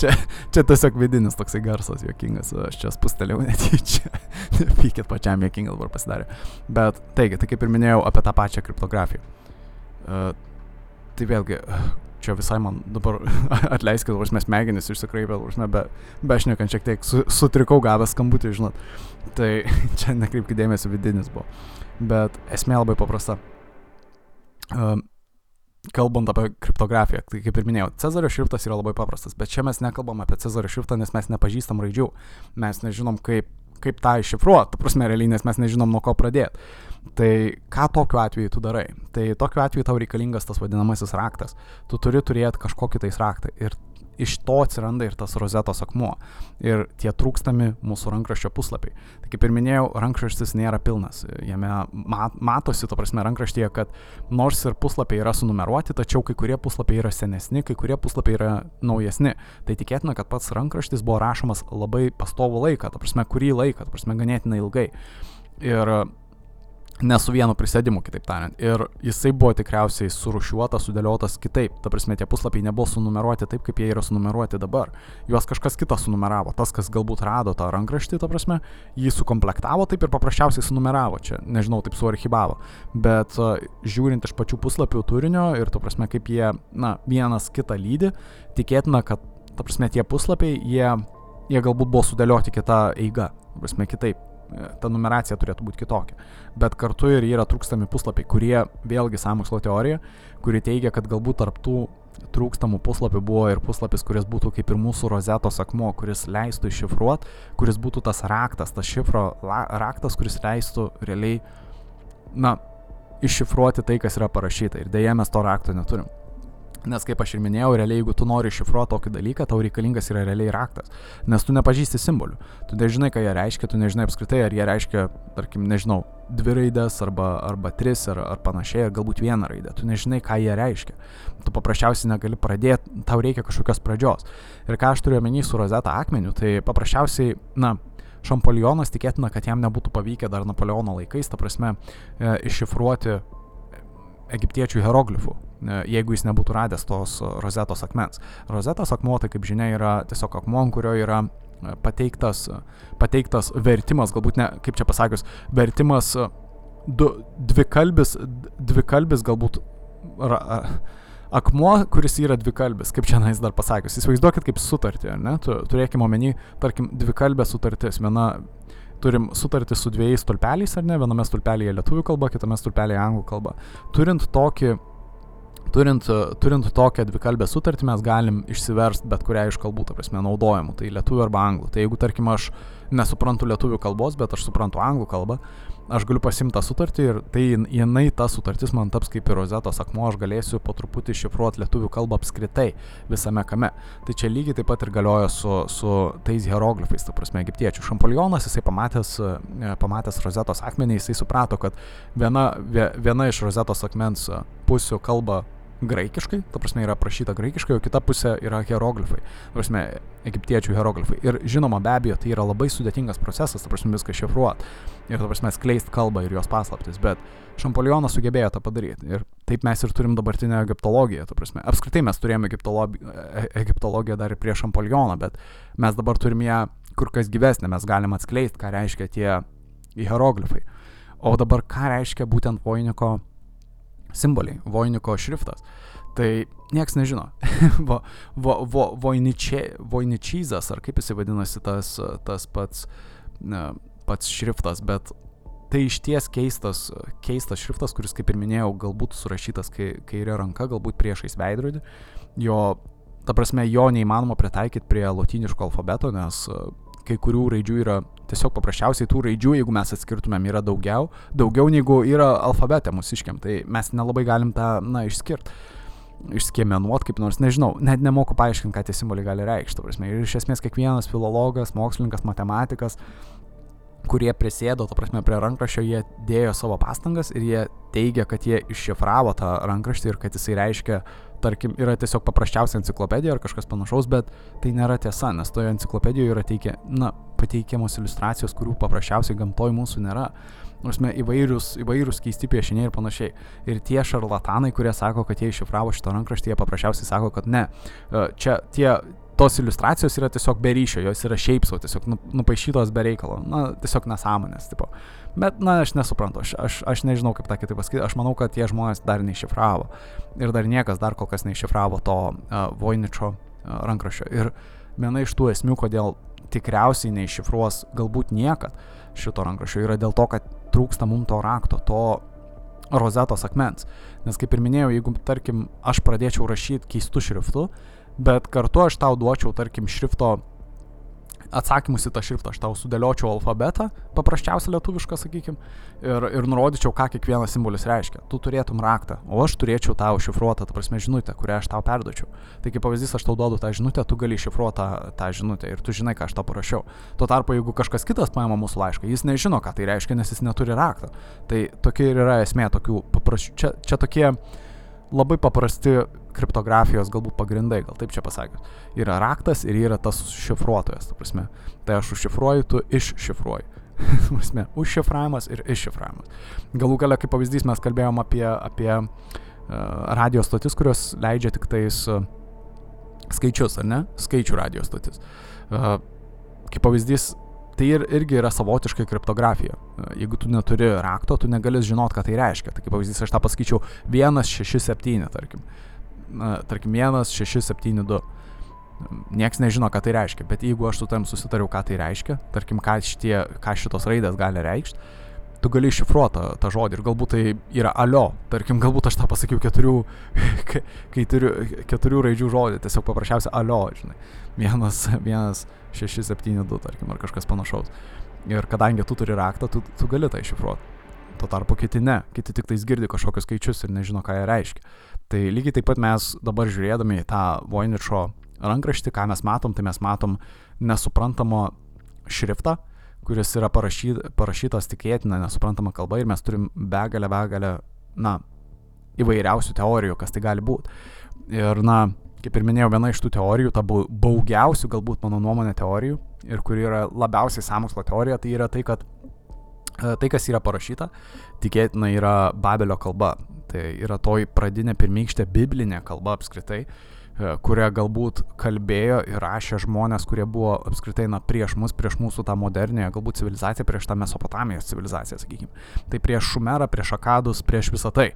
Čia, čia tiesiog vidinis toksai garsas juokingas, aš čia spustelėjau netyčia. Pykit pačiam juokingas dabar pasidarė. Bet taigi, tai kaip ir minėjau apie tą pačią kriptografiją. Uh, tai vėlgi, čia visai man dabar atleiskit, nors mes smegenis išsikraipė, nors me be, bešnekant šiek tiek su, sutrikau gavęs skambutį, žinot. Tai čia nekreipkite dėmesio vidinis buvo. Bet esmė labai paprasta. Um, kalbant apie kriptografiją, tai kaip ir minėjau, Cezario šriftas yra labai paprastas, bet čia mes nekalbam apie Cezario šriftą, nes mes nepažįstam raidžių, mes nežinom, kaip, kaip tą iššifruoti, prasme, realiai, nes mes nežinom, nuo ko pradėti. Tai ką tokiu atveju tu darai? Tai tokiu atveju tau reikalingas tas vadinamasis raktas. Tu turi turėti kažkokį tais raktą. Ir iš to atsiranda ir tas rozetos akmuo. Ir tie trūkstami mūsų rankraščio puslapiai. Tai kaip ir minėjau, rankraštis nėra pilnas. Jame mat, matosi, to prasme, rankraštyje, kad nors ir puslapiai yra sunumeruoti, tačiau kai kurie puslapiai yra senesni, kai kurie puslapiai yra naujesni. Tai tikėtina, kad pats rankraštis buvo rašomas labai pastovų laiką, ta prasme, kurį laiką, ta prasme, ganėtinai ilgai. Ir ne su vienu prisėdimu, kitaip tariant. Ir jisai buvo tikriausiai surušiuotas, sudėliotas kitaip. Ta prasme, tie puslapiai nebuvo sunumeruoti taip, kaip jie yra sunumeruoti dabar. Juos kažkas kitas sunumeravo. Tas, kas galbūt rado tą rankraštį, ta prasme, jį sukomplektavo taip ir paprasčiausiai sunumeravo. Čia, nežinau, taip suarchivavo. Bet uh, žiūrint iš pačių puslapių turinio ir, ta prasme, kaip jie, na, vienas kitą lydi, tikėtina, kad, ta prasme, tie puslapiai, jie, jie galbūt buvo sudėlioti kitą eigą. Ta prasme, kitaip ta numeracija turėtų būti kitokia. Bet kartu ir yra trūkstami puslapiai, kurie, vėlgi samokslo teorija, kuri teigia, kad galbūt tarptų trūkstamų puslapių buvo ir puslapis, kuris būtų kaip ir mūsų rozetos akmuo, kuris leistų iššifruoti, kuris būtų tas raktas, tas šifro la, raktas, kuris leistų realiai, na, iššifruoti tai, kas yra parašyta. Ir dėja mes to rakto neturim. Nes kaip aš ir minėjau, realiai jeigu tu nori šifruoti tokį dalyką, tau reikalingas yra realiai raktas. Nes tu nepažįsti simbolių. Tu nežinai, ką jie reiškia, tu nežinai apskritai, ar jie reiškia, tarkim, nežinau, dvi raidės arba, arba tris ar, ar panašiai, ar galbūt vieną raidę. Tu nežinai, ką jie reiškia. Tu paprasčiausiai negali pradėti, tau reikia kažkokios pradžios. Ir ką aš turiu omeny su rozeta akmeniu, tai paprasčiausiai, na, Šampolionas tikėtina, kad jam nebūtų pavykę dar Napoleono laikais, ta prasme, e, iššifruoti egiptiečių hieroglifų, e, jeigu jis nebūtų radęs tos rozetos akmens. Rozetos akmuo, tai kaip žinia, yra tiesiog akmuo, ant kurio yra e, pateiktas, pateiktas vertimas, galbūt ne, kaip čia pasakius, vertimas e, du, dvikalbis, dvikalbis galbūt ra, akmuo, kuris yra dvikalbis, kaip čia nais dar pasakius. Įsivaizduokit kaip sutartį, ar ne? Tu, turėkime omeny, tarkim, dvikalbė sutartis. Viena turim sutartį su dviejais stulpeliais, ar ne, viename stulpelėje lietuvių kalba, kitame stulpelėje anglų kalba. Turint tokį turint, turint tokią dvikalbę sutartį mes galim išsiversti bet kurią iš kalbų, ta prasme, naudojamų, tai lietuvių arba anglų. Tai jeigu, tarkim, aš nesuprantu lietuvių kalbos, bet aš suprantu anglų kalbą, aš galiu pasimti tą sutartį ir tai jinai, ta sutartis man taps kaip ir rozetos akmuo, aš galėsiu po truputį šifruoti lietuvių kalbą apskritai visame kame. Tai čia lygiai taip pat ir galioja su, su tais hieroglifais, ta prasme, egiptiečių. Šampolionas, jisai pamatęs, e, pamatęs rozetos akmenį, jisai suprato, kad viena, viena iš rozetos akmens pusių kalba graikiškai, ta prasme yra aprašyta graikiškai, o kita pusė yra hieroglifai, ta prasme, egiptiečių hieroglifai. Ir žinoma, be abejo, tai yra labai sudėtingas procesas, ta prasme, viską šifruoti ir, ta prasme, skleist kalbą ir jos paslaptis, bet Šampolionas sugebėjo tą padaryti. Ir taip mes ir turim dabartinę egiptologiją, ta prasme. Apskritai mes turėjome egiptologiją dar ir prieš Šampolioną, bet mes dabar turim ją kur kas gyvesnė, mes galim atskleisti, ką reiškia tie hieroglifai. O dabar ką reiškia būtent Voiniko simboliai, Voiniko šriftas. Tai nieks nežino. vo, vo, vo, voiničia, voiničyzas, ar kaip jisai vadinasi tas, tas pats, ne, pats šriftas, bet tai iš ties keistas, keistas šriftas, kuris, kaip ir minėjau, galbūt surašytas kairė ranka, galbūt priešais veidrodį. Jo, ta prasme, jo neįmanoma pritaikyti prie lotyniško alfabeto, nes kai kurių raidžių yra tiesiog paprasčiausiai tų raidžių, jeigu mes atskirtumėm, yra daugiau, daugiau negu yra alfabete mūsiškiam, tai mes nelabai galim tą, na, išskirti išskiemenuot kaip nors, nežinau, net nemoku paaiškinti, ką tie simboliai gali reikšti. Ir iš esmės kiekvienas filologas, mokslininkas, matematikas, kurie prisėdo, to prasme, prie rankraščio, jie dėjo savo pastangas ir jie teigia, kad jie iššifravo tą rankraštį ir kad jisai reiškia tarkim, yra tiesiog paprasčiausia enciklopedija ar kažkas panašaus, bet tai nėra tiesa, nes toje enciklopedijoje yra teikia, na, pateikiamos iliustracijos, kurių paprasčiausiai gamtoj mūsų nėra. Nors įvairius, įvairius keisti piešiniai ir panašiai. Ir tie šarlatanai, kurie sako, kad jie iššifravo šitą rankraštį, jie paprasčiausiai sako, kad ne. E, čia tie, tos iliustracijos yra tiesiog be ryšio, jos yra šiaip savo, tiesiog nu, nupaišytos be reikalo. Na, tiesiog nesąmonės, tipo. Bet, na, aš nesuprantu, aš, aš, aš nežinau, kaip tą kitaip pasakyti, aš manau, kad tie žmonės dar neiššifravo. Ir dar niekas dar kol kas neiššifravo to uh, Voiničio uh, rankraščio. Ir viena iš tų esmių, kodėl tikriausiai neiššifruos galbūt niekad šito rankraščio, yra dėl to, kad trūksta mums to rakto, to rozetos akmens. Nes kaip ir minėjau, jeigu, tarkim, aš pradėčiau rašyti keistų šriftų, bet kartu aš tau duočiau, tarkim, šrifto atsakymus į tą šriftą. Aš tau sudėliočiau alfabetą, paprasčiausią lietuvišką, sakykim, ir, ir nurodyčiau, ką kiekvienas simbolis reiškia. Tu turėtum raktą, o aš turėčiau tau šifruotą, ta prasme, žinutę, kurią aš tau perduočiau. Tai kaip pavyzdys, aš tau duodu tą žinutę, tu gali šifruoti tą, tą žinutę ir tu žinai, ką aš tau parašiau. Tuo tarpu, jeigu kažkas kitas paima mūsų laišką, jis nežino, ką tai reiškia, nes jis neturi raktą. Tai tokia ir yra esmė tokių paprasčių. Čia, čia tokie labai paprasti kriptografijos galbūt pagrindai, gal taip čia pasakius. Yra raktas ir yra tas šifruotojas, tu prasme. Tai aš užšifruoju, tu iššifruoji. prasme, užšifravimas ir iššifravimas. Galų gale, kaip pavyzdys, mes kalbėjom apie, apie uh, radio stotis, kurios leidžia tik tais uh, skaičius, ar ne? Skaičių radio stotis. Uh, kaip pavyzdys, tai ir, irgi yra savotiškai kriptografija. Jeigu tu neturi rakto, tu negali žinot, ką tai reiškia. Tai kaip pavyzdys, aš tą pasakyčiau 167, tarkim. Na, tarkim, 1672. Niekas nežino, ką tai reiškia, bet jeigu aš su tam susitariau, ką tai reiškia, tarkim, ką, šitie, ką šitos raidės gali reikšti, tu gali iššifruoti tą, tą žodį ir galbūt tai yra alio, tarkim, galbūt aš tą pasakiau keturių, kai turiu keturių raidžių žodį, tiesiog paprasčiausia alio, žinai, vienas, vienas, šeši, septyni, du, tarkim, ar kažkas panašaus. Ir kadangi tu turi raktą, tu, tu gali tai iššifruoti. Tuo tarpu kiti ne, kiti tik tais girdi kažkokius skaičius ir nežino, ką jie reiškia. Tai lygiai taip pat mes dabar žiūrėdami į tą Voiničio rankraštį, ką mes matom, tai mes matom nesuprantamo šriftą, kuris yra parašy, parašytas tikėtina nesuprantama kalba ir mes turim begalę, begalę, na, įvairiausių teorijų, kas tai gali būti. Ir, na, kaip ir minėjau, viena iš tų teorijų, ta baugiausių, galbūt mano nuomonė teorijų, ir kuri yra labiausiai samokslo teorija, tai yra tai, kad e, tai, kas yra parašyta, tikėtina yra Babelio kalba. Tai yra toji pradinė pirmykštė biblinė kalba apskritai, E, kurią galbūt kalbėjo ir rašė žmonės, kurie buvo apskritai na, prieš mus, prieš mūsų tą modernę, galbūt civilizaciją, prieš tą Mesopotamijos civilizaciją, sakykime. Tai prieš Šumerą, prieš Akadus, prieš visą tai.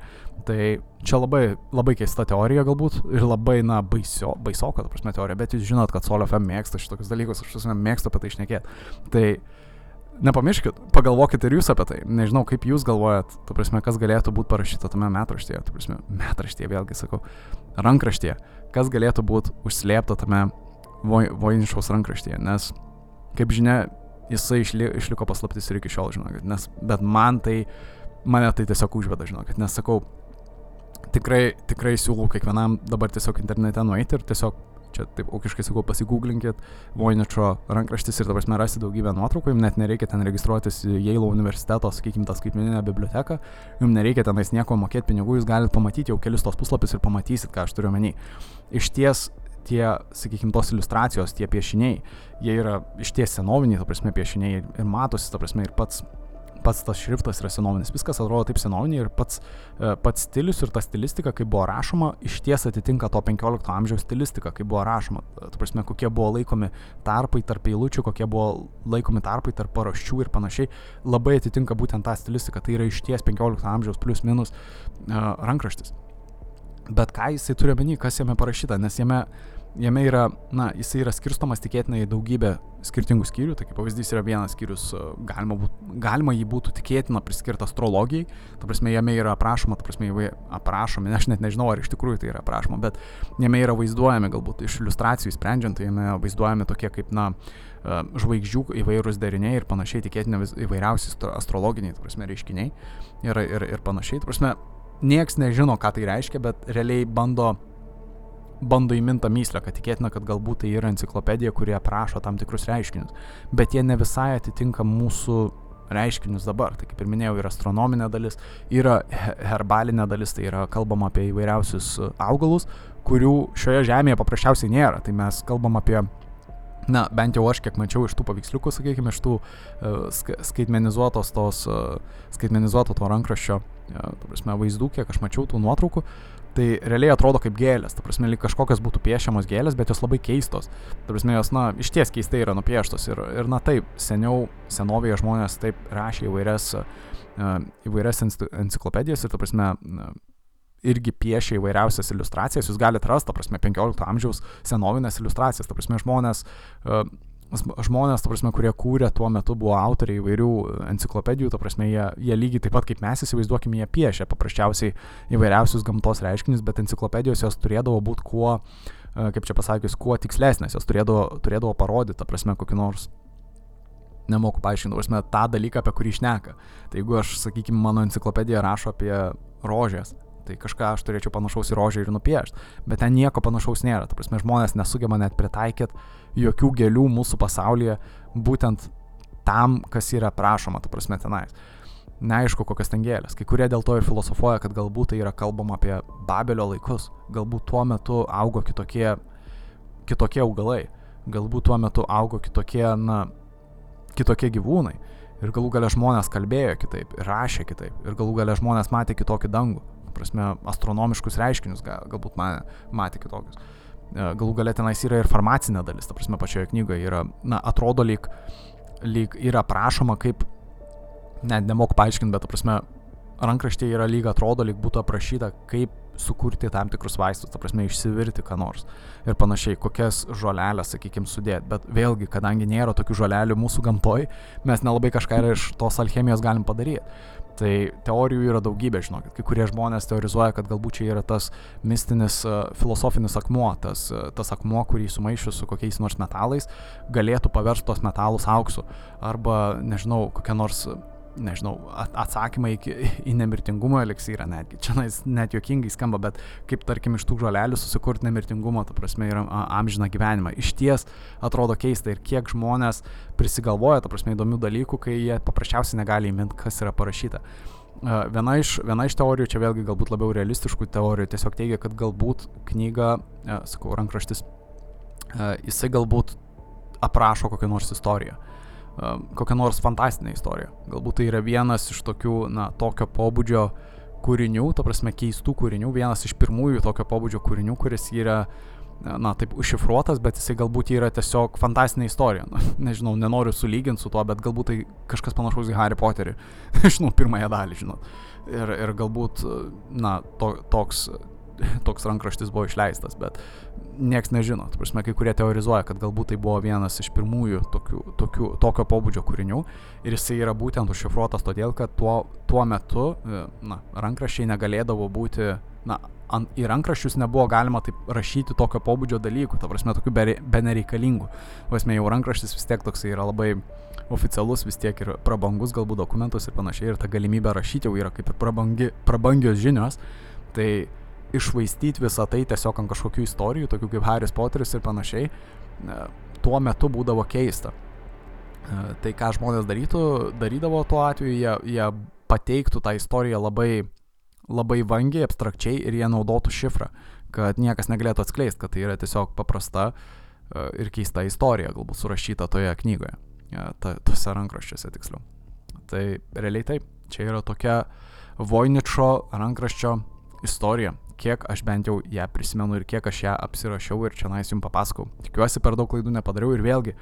Tai čia labai, labai keista teorija galbūt ir labai, na, baisio, baisoka, ta prasme, teorija, bet jūs žinot, kad Solio FM mėgsta šitokius dalykus, aš visame mėgstu apie tai išnekėti. Tai nepamirškit, pagalvokit ir jūs apie tai. Nežinau, kaip jūs galvojat, tu prasme, kas galėtų būti parašyta tame metraštyje, tu prasme, metraštyje, vėlgi sakau, rankraštyje, kas galėtų būti užslėpta tame Voinišaus rankraštyje, nes, kaip žinia, jisai išli, išliko paslaptis ir iki šiol, žinokit, nes, bet man tai, mane tai tiesiog užveda, žinokit, nes sakau, tikrai, tikrai siūlau kiekvienam dabar tiesiog internete nueiti ir tiesiog čia taip aukiškai sakau, pasigūglinkit Voiničio rankraštis ir dabar mes rasite daugybę nuotraukų, jums net nereikia ten registruotis į Yale universiteto, sakykime, tą skaitmeninę biblioteką, jums nereikia tenais nieko mokėti pinigų, jūs galite pamatyti jau kelis tos puslapius ir pamatysit, ką aš turiu menį. Iš ties tie, sakykime, tos iliustracijos, tie piešiniai, jie yra iš ties senoviniai, ta prasme, piešiniai ir matosi, ta prasme, ir pats pats tas šriftas yra senovinis, viskas atrodo taip senoviniai ir pats, e, pats stilius ir ta stilistika, kaip buvo rašoma, iš ties atitinka to 15 amžiaus stilistiką, kaip buvo rašoma. Tu prasme, kokie buvo laikomi tarpai tarp eilučių, kokie buvo laikomi tarpai tarp paraščių ir panašiai, labai atitinka būtent tą stilistiką. Tai yra iš ties 15 amžiaus plus minus uh, rankraštis. Bet ką jisai turi omeny, kas jame parašyta, nes jame jame yra, na, jisai yra skirstomas tikėtinai į daugybę skirtingų skyrių, tai kaip pavyzdys yra vienas skyrius, e, galima, būt, galima jį būtų tikėtina priskirta astrologijai, ta prasme, jame yra aprašoma, ta prasme, aprašomi, aš net nežinau, ar iš tikrųjų tai yra aprašoma, bet jame yra vaizduojami, galbūt iš iliustracijų sprendžiant, tai jame vaizduojami tokie kaip, na, e, žvaigždžių įvairūs deriniai ir panašiai, tikėtina įvairiausi astrologiniai, ta prasme, reiškiniai ir, ir, ir panašiai, ta prasme, nieks nežino, ką tai reiškia, bet realiai bando bando įmintą myslę, kad tikėtina, kad galbūt tai yra enciklopedija, kurie aprašo tam tikrus reiškinius, bet jie ne visai atitinka mūsų reiškinius dabar. Tai kaip ir minėjau, yra astronominė dalis, yra herbalinė dalis, tai yra kalbama apie įvairiausius e, augalus, kurių šioje žemėje paprasčiausiai nėra. Tai mes kalbam apie na, bent jau aš kiek mačiau iš tų paveiksliukų, sakykime, iš tų uh, skaitmenizuotos tos, uh, skaitmenizuoto to rankraščio, uh, prasme, vaizdų, kiek aš mačiau tų nuotraukų, tai realiai atrodo kaip gėlės, ta prasme, lyg kažkokios būtų piešiamos gėlės, bet jos labai keistos. Ta prasme, jos, na, iš ties keistai yra nupieštos. Ir, ir na taip, seniau, senovėje žmonės taip rašė įvairias, uh, įvairias enciklopedijas ir, ta prasme, irgi piešia įvairiausias iliustracijas, jūs galite rasti, ta prasme, 15 amžiaus senovinės iliustracijas, ta prasme, žmonės uh, žmonės, ta prasme, kurie kūrė tuo metu buvo autoriai įvairių enciklopedijų, ta prasme, jie, jie lygiai taip pat kaip mes įsivaizduokime, jie piešia paprasčiausiai įvairiausius gamtos reiškinius, bet enciklopedijos jos turėdavo būti kuo, e, kaip čia pasakius, kuo tikslesnės, jos turėdavo, turėdavo parodyti, ta prasme, kokį nors nemoku paaiškinti, prasme, tą dalyką, apie kurį išneka. Tai jeigu aš, sakykime, mano enciklopedija rašo apie rožės, tai kažką aš turėčiau panašaus į rožę ir nupiešti. Bet ten nieko panašaus nėra. Ta prasme, žmonės nesugeba net pritaikyti jokių gėlių mūsų pasaulyje būtent tam, kas yra prašoma, ta prasme, tenais. Neaišku, kokias ten gėlės. Kai kurie dėl to ir filosofuoja, kad galbūt tai yra kalbama apie Babelio laikus. Galbūt tuo metu augo kitokie, kitokie augalai. Galbūt tuo metu augo kitokie, na, kitokie gyvūnai. Ir galų gale žmonės kalbėjo kitaip, rašė kitaip, ir galų gale žmonės matė kitokį dangų prasme, astronomiškus reiškinius, gal, galbūt man, matė kitokius. E, galų galia tenais yra ir farmacinė dalis, ta prasme, pačioje knygoje yra, na, atrodo lyg, lyg yra prašoma kaip, net nemoku paaiškinti, bet, ta prasme, rankraštėje yra lyg atrodo, lyg būtų aprašyta, kaip sukurti tam tikrus vaistus, ta prasme, išsivirti ką nors ir panašiai, kokias žolelės, sakykime, sudėti. Bet vėlgi, kadangi nėra tokių žolelių mūsų gamtoj, mes nelabai kažką iš tos alchemijos galim padaryti. Tai teorijų yra daugybė, žinokit. Kai kurie žmonės teorizuoja, kad galbūt čia yra tas mistinis uh, filosofinis akmuo, tas, uh, tas akmuo, kurį sumaišius su kokiais nors metalais, galėtų paversti tos metalus auksu. Arba, nežinau, kokia nors nežinau, atsakymai į, į nemirtingumo eliksyrą netgi. Čia net juokingai skamba, bet kaip tarkim iš tų žolelių susikurti nemirtingumo, ta prasme, yra amžina gyvenimą. Iš ties atrodo keista ir kiek žmonės prisigalvoja, ta prasme, įdomių dalykų, kai jie paprasčiausiai negali įminti, kas yra parašyta. Viena iš, viena iš teorijų, čia vėlgi galbūt labiau realistiškų teorijų, tiesiog teigia, kad galbūt knyga, sakau, rankraštis, jisai galbūt aprašo kokią nors istoriją kokią nors fantastinę istoriją. Galbūt tai yra vienas iš tokių, na, tokio pobūdžio kūrinių, ta prasme keistų kūrinių, vienas iš pirmųjų tokio pobūdžio kūrinių, kuris yra, na, taip užšifruotas, bet jisai galbūt yra tiesiog fantastinė istorija. Na, nežinau, nenoriu sulyginti su tuo, bet galbūt tai kažkas panašaus į Harry Potterį. žinau, pirmąją dalį, žinot. Ir, ir galbūt, na, to, toks toks rankraštis buvo išleistas, bet nieks nežino. Tu prasme, kai kurie teorizuoja, kad galbūt tai buvo vienas iš pirmųjų tokių, tokių, tokio pobūdžio kūrinių ir jisai yra būtent užšifruotas todėl, kad tuo, tuo metu e, na, rankraščiai negalėdavo būti, na, ant, į rankraščius nebuvo galima taip rašyti tokio pobūdžio dalykų, ta prasme, tokių be, be nereikalingų. Vasme, jau rankraštis vis tiek toksai yra labai oficialus, vis tiek ir prabangus galbūt dokumentus ir panašiai, ir ta galimybė rašyti jau yra kaip ir prabangi, prabangios žinios. Tai išvaistyti visą tai tiesiog ant kažkokių istorijų, tokių kaip Harry Potteris ir panašiai, tuo metu būdavo keista. E, tai ką žmonės darytų, darydavo tuo atveju, jie, jie pateiktų tą istoriją labai, labai vangiai, abstrakčiai ir jie naudotų šifrą, kad niekas negalėtų atskleisti, kad tai yra tiesiog paprasta e, ir keista istorija, galbūt surašyta toje knygoje, e, ta, tose rankraščiuose tiksliau. Tai realiai taip, čia yra tokia Voiničio rankraščio istorija kiek aš bent jau ją prisimenu ir kiek aš ją apsirašiau ir čia nais jums papasakau. Tikiuosi per daug klaidų nepadariau ir vėlgi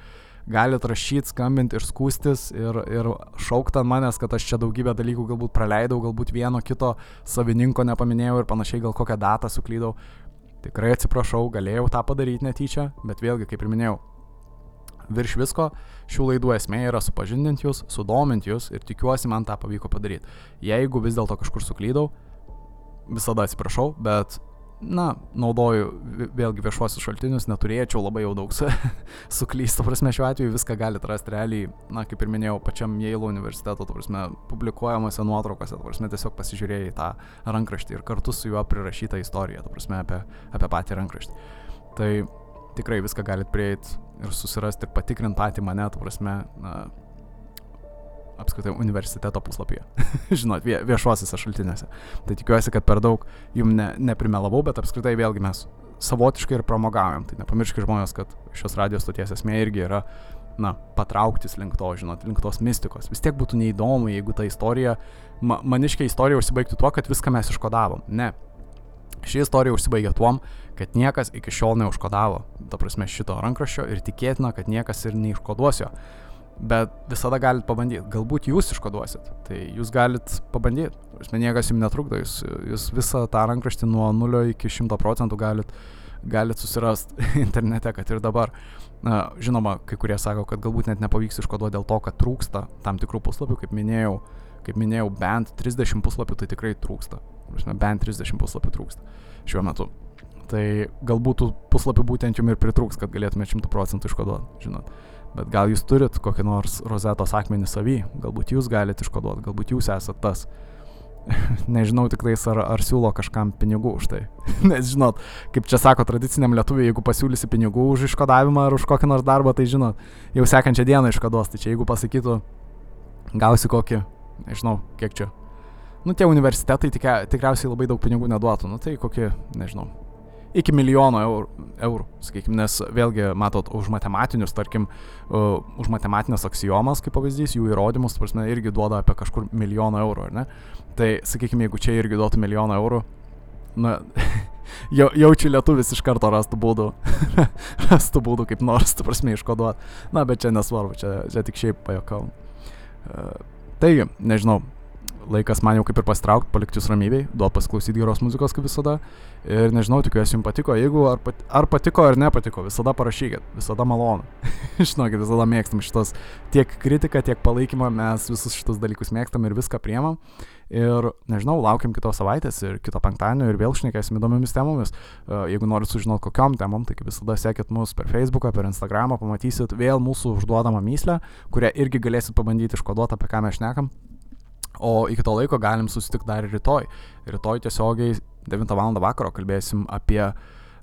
galite rašyti, skambinti ir skūstis ir, ir šaukti ant manęs, kad aš čia daugybę dalykų galbūt praleidau, galbūt vieno kito savininko nepaminėjau ir panašiai, gal kokią datą suklydau. Tikrai atsiprašau, galėjau tą padaryti netyčia, bet vėlgi, kaip ir minėjau, virš visko šių laidų esmė yra supažindinti jūs, sudominti jūs ir tikiuosi man tą pavyko padaryti. Jeigu vis dėlto kažkur suklydau, visada atsiprašau, bet na, naudoju vėlgi viešuosius šaltinius, neturėčiau labai jau daug suklysti, prasme, šiuo atveju viską galite rasti realiai, na, kaip ir minėjau, pačiam Yale universiteto, prasme, publikuojamuose nuotraukose, prasme, tiesiog pasižiūrėjai tą rankraštį ir kartu su juo prirašytą istoriją, prasme, apie, apie patį rankraštį. Tai tikrai viską galite prieiti ir susirasti ir patikrinti patį mane, prasme, na, apskritai universiteto puslapyje. Žinot, vie, viešuosiuose šaltiniuose. Tai tikiuosi, kad per daug jum ne, neprimelavau, bet apskritai vėlgi mes savotiškai ir pramogaujam. Tai nepamirškite žmonės, kad šios radijos stoties esmė irgi yra, na, patrauktis link to, žinot, link tos mistikos. Vis tiek būtų neįdomu, jeigu ta istorija, ma, maniškia istorija užsibaigtų tuo, kad viską mes iškodavom. Ne. Ši istorija užsibaigė tuom, kad niekas iki šiol neužkodavo, ta prasme, šito rankraščio ir tikėtina, kad niekas ir neiškoduos jo. Bet visada galite pabandyti. Galbūt jūs iškoduosit. Tai jūs galite pabandyti. Aš niekas jums netrukdo. Jūs, jūs visą tą rankraštį nuo 0 iki 100 procentų galite galit susirasti internete, kad ir dabar. Na, žinoma, kai kurie sako, kad galbūt net nepavyks iškoduoti dėl to, kad trūksta tam tikrų puslapių. Kaip minėjau, kaip minėjau bent 30 puslapių tai tikrai trūksta. Žinoma, bent 30 puslapių trūksta šiuo metu. Tai galbūt puslapių būtent jums ir pritrūks, kad galėtumėte 100 procentų iškoduoti, žinot. Bet gal jūs turit kokį nors rozetos akmenį savy, galbūt jūs galite iškoduoti, galbūt jūs esate tas. Nežinau tik tais, ar, ar siūlo kažkam pinigų už tai. Nes žinot, kaip čia sako tradiciniam lietuviui, jeigu pasiūlysi pinigų už iškodavimą ar už kokį nors darbą, tai žinot, jau sekančią dieną iškodos. Tai čia jeigu pasakytų, gausi kokį, nežinau, kiek čia. Nu, tie universitetai tikriausiai labai daug pinigų neduotų. Nu, tai kokį, nežinau, iki milijono eurų, eurų sakykime, nes vėlgi, matot, už matematinius, tarkim, uh, už matematinės axiomas, kaip pavyzdys, jų įrodymus, prasme, irgi duoda apie kažkur milijoną eurų, ar ne? Tai, sakykime, jeigu čia irgi duotų milijoną eurų, na, jau, jaučiu lietuvis iš karto rastų būdų, rastų būdų kaip nors, tu prasme, iškoduoti. Na, bet čia nesvarbu, čia, čia tik šiaip pajokau. Uh, taigi, nežinau, laikas man jau kaip ir pasitraukti, palikti jūs ramybėj, duoti pasiklausyti geros muzikos kaip visada. Ir nežinau, tikiuosi jums patiko. Jeigu ar, pat, ar patiko ar nepatiko, visada parašykit, visada malonu. Žinokit, visada mėgstam šitos tiek kritiką, tiek palaikymą, mes visus šitus dalykus mėgstam ir viską priemam. Ir nežinau, laukiam kitos savaitės ir kito penktadienio ir vėl šnekėsim įdomiamis temomis. Jeigu norit sužinoti kokiam temom, tai kaip visada sekit mus per Facebooką, per Instagramą, pamatysit vėl mūsų užduodamą myslę, kurią irgi galėsit pabandyti iškoduoti, apie ką mes šnekam. O iki to laiko galim susitikti dar rytoj. Rytoj tiesiogiai 9 val. vakaro kalbėsim apie,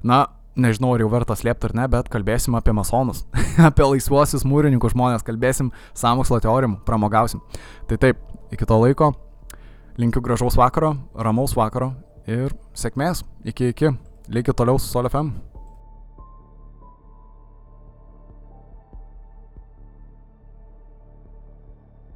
na, nežinau, ar jau verta slėpti ar ne, bet kalbėsim apie masonus, apie laisvuosius mūrininkų žmonės, kalbėsim samokslo teorijom, pramogausim. Tai taip, iki to laiko linkiu gražaus vakaro, ramaus vakaro ir sėkmės. Iki iki. Likit toliau su SolFM.